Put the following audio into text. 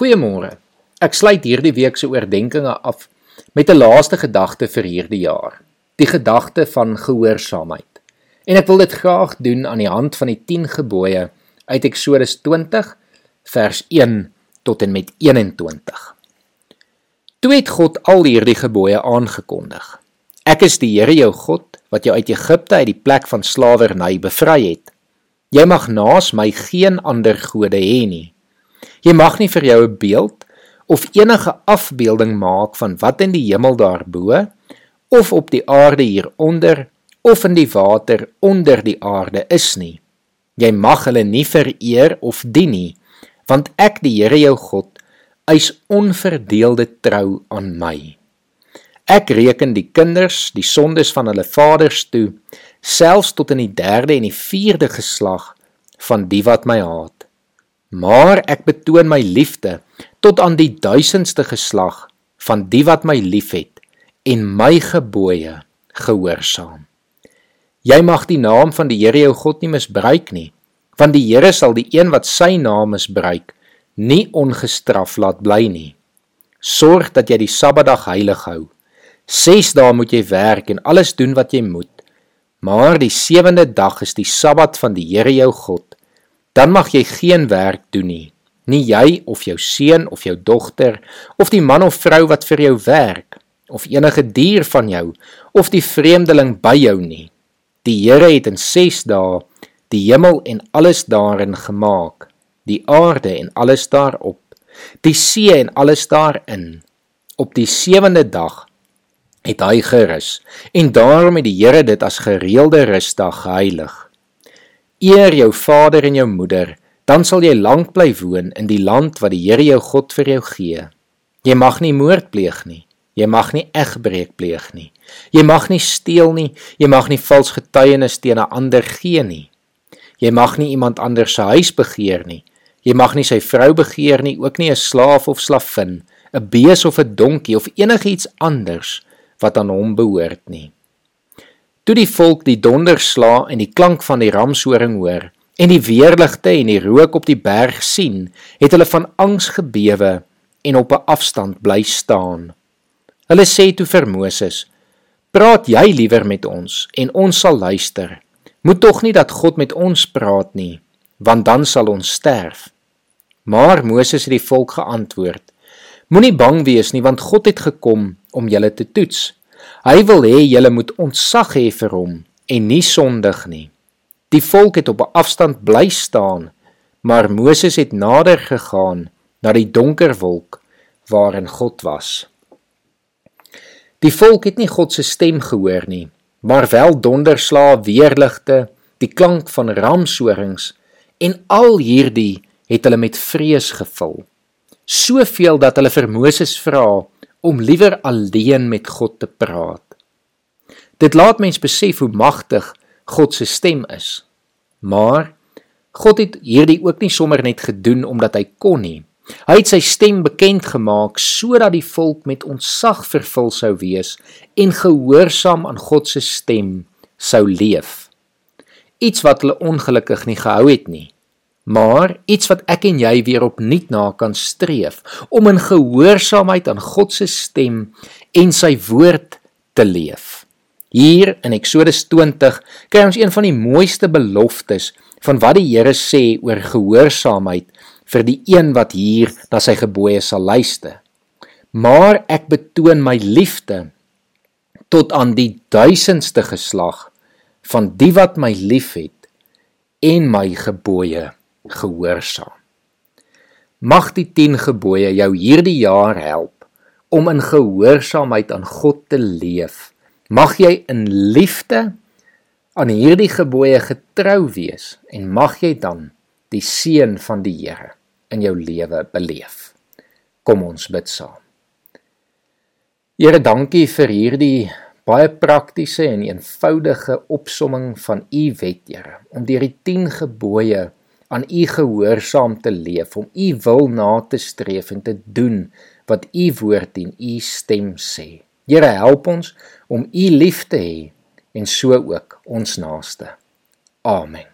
Goeiemôre. Ek sluit hierdie week se oordeenkings af met 'n laaste gedagte vir hierdie jaar. Die gedagte van gehoorsaamheid. En ek wil dit graag doen aan die hand van die 10 gebooie uit Eksodus 20 vers 1 tot en met 21. Toe het God al hierdie gebooie aangekondig. Ek is die Here jou God wat jou uit Egipte uit die plek van slawerny bevry het. Jy mag naas my geen ander gode hê nie. Jy mag nie vir jou 'n beeld of enige afbeelding maak van wat in die hemel daarbo of op die aarde hieronder of in die water onder die aarde is nie. Jy mag hulle nie vereer of dien nie, want ek die Here jou God eis onverdeelde trou aan my. Ek reken die kinders die sondes van hulle vaders toe, selfs tot in die 3de en die 4de geslag van die wat my haat maar ek betoon my liefde tot aan die duisendste geslag van die wat my liefhet en my gebooie gehoorsaam. Jy mag die naam van die Here jou God nie misbruik nie, want die Here sal die een wat sy naam misbruik nie ongestraf laat bly nie. Sorg dat jy die Sabbatdag heilig hou. 6 dae moet jy werk en alles doen wat jy moet. Maar die sewende dag is die Sabbat van die Here jou God dan mag jy geen werk doen nie. Nie jy of jou seun of jou dogter of die man of vrou wat vir jou werk of enige dier van jou of die vreemdeling by jou nie. Die Here het in 6 dae die hemel en alles daarin gemaak, die aarde en alles daarop, die see en alles daarin. Op die 7de dag het hy gerus en daarom het die Here dit as gereelde rusdag geheilig. Eer jou vader en jou moeder, dan sal jy lank bly woon in die land wat die Here jou God vir jou gee. Jy mag nie moord pleeg nie. Jy mag nie egbreek pleeg nie. Jy mag nie steel nie. Jy mag nie vals getuienis teen 'n ander gee nie. Jy mag nie iemand anders se huis begeer nie. Jy mag nie sy vrou begeer nie, ook nie 'n slaaf of slavin, 'n bees of 'n donkie of enigiets anders wat aan hom behoort nie. Toe die volk die donderslaa en die klank van die ramshoring hoor en die weerligte en die rook op die berg sien, het hulle van angs gebewe en op 'n afstand bly staan. Hulle sê toe vir Moses: "Praat jy liewer met ons en ons sal luister. Moet tog nie dat God met ons praat nie, want dan sal ons sterf." Maar Moses het die volk geantwoord: Moenie bang wees nie, want God het gekom om julle te toets. Hy wil hê julle moet ontzag hê vir hom en nie sondig nie. Die volk het op 'n afstand bly staan, maar Moses het nader gegaan na die donker wolk waarin God was. Die volk het nie God se stem gehoor nie, maar wel donderslae, weerligte, die klank van ramshorings en al hierdie het hulle met vrees gevul. Soveel dat hulle vir Moses vra om liewer alleen met God te praat. Dit laat mens besef hoe magtig God se stem is. Maar God het hierdie ook nie sommer net gedoen omdat hy kon nie. Hy het sy stem bekend gemaak sodat die volk met ontzag vervul sou wees en gehoorsaam aan God se stem sou leef. Iets wat hulle ongelukkig nie gehou het nie maar iets wat ek en jy weer opnuut na kan streef om in gehoorsaamheid aan God se stem en sy woord te leef. Hier in Eksodus 20 kry ons een van die mooiste beloftes van wat die Here sê oor gehoorsaamheid vir die een wat hier na sy gebooie sal luister. Maar ek betoon my liefde tot aan die duisendste geslag van die wat my liefhet en my gebooie gehoorsaam. Mag die 10 gebooie jou hierdie jaar help om in gehoorsaamheid aan God te leef. Mag jy in liefde aan hierdie gebooie getrou wees en mag jy dan die seën van die Here in jou lewe beleef. Kom ons bid saam. Here, dankie vir hierdie baie praktiese en eenvoudige opsomming van u wet, Here, om deur die 10 gebooie aan u gehoorsaam te leef, om u wil na te streef en te doen wat u woord en u stem sê. Here help ons om u lief te hê en so ook ons naaste. Amen.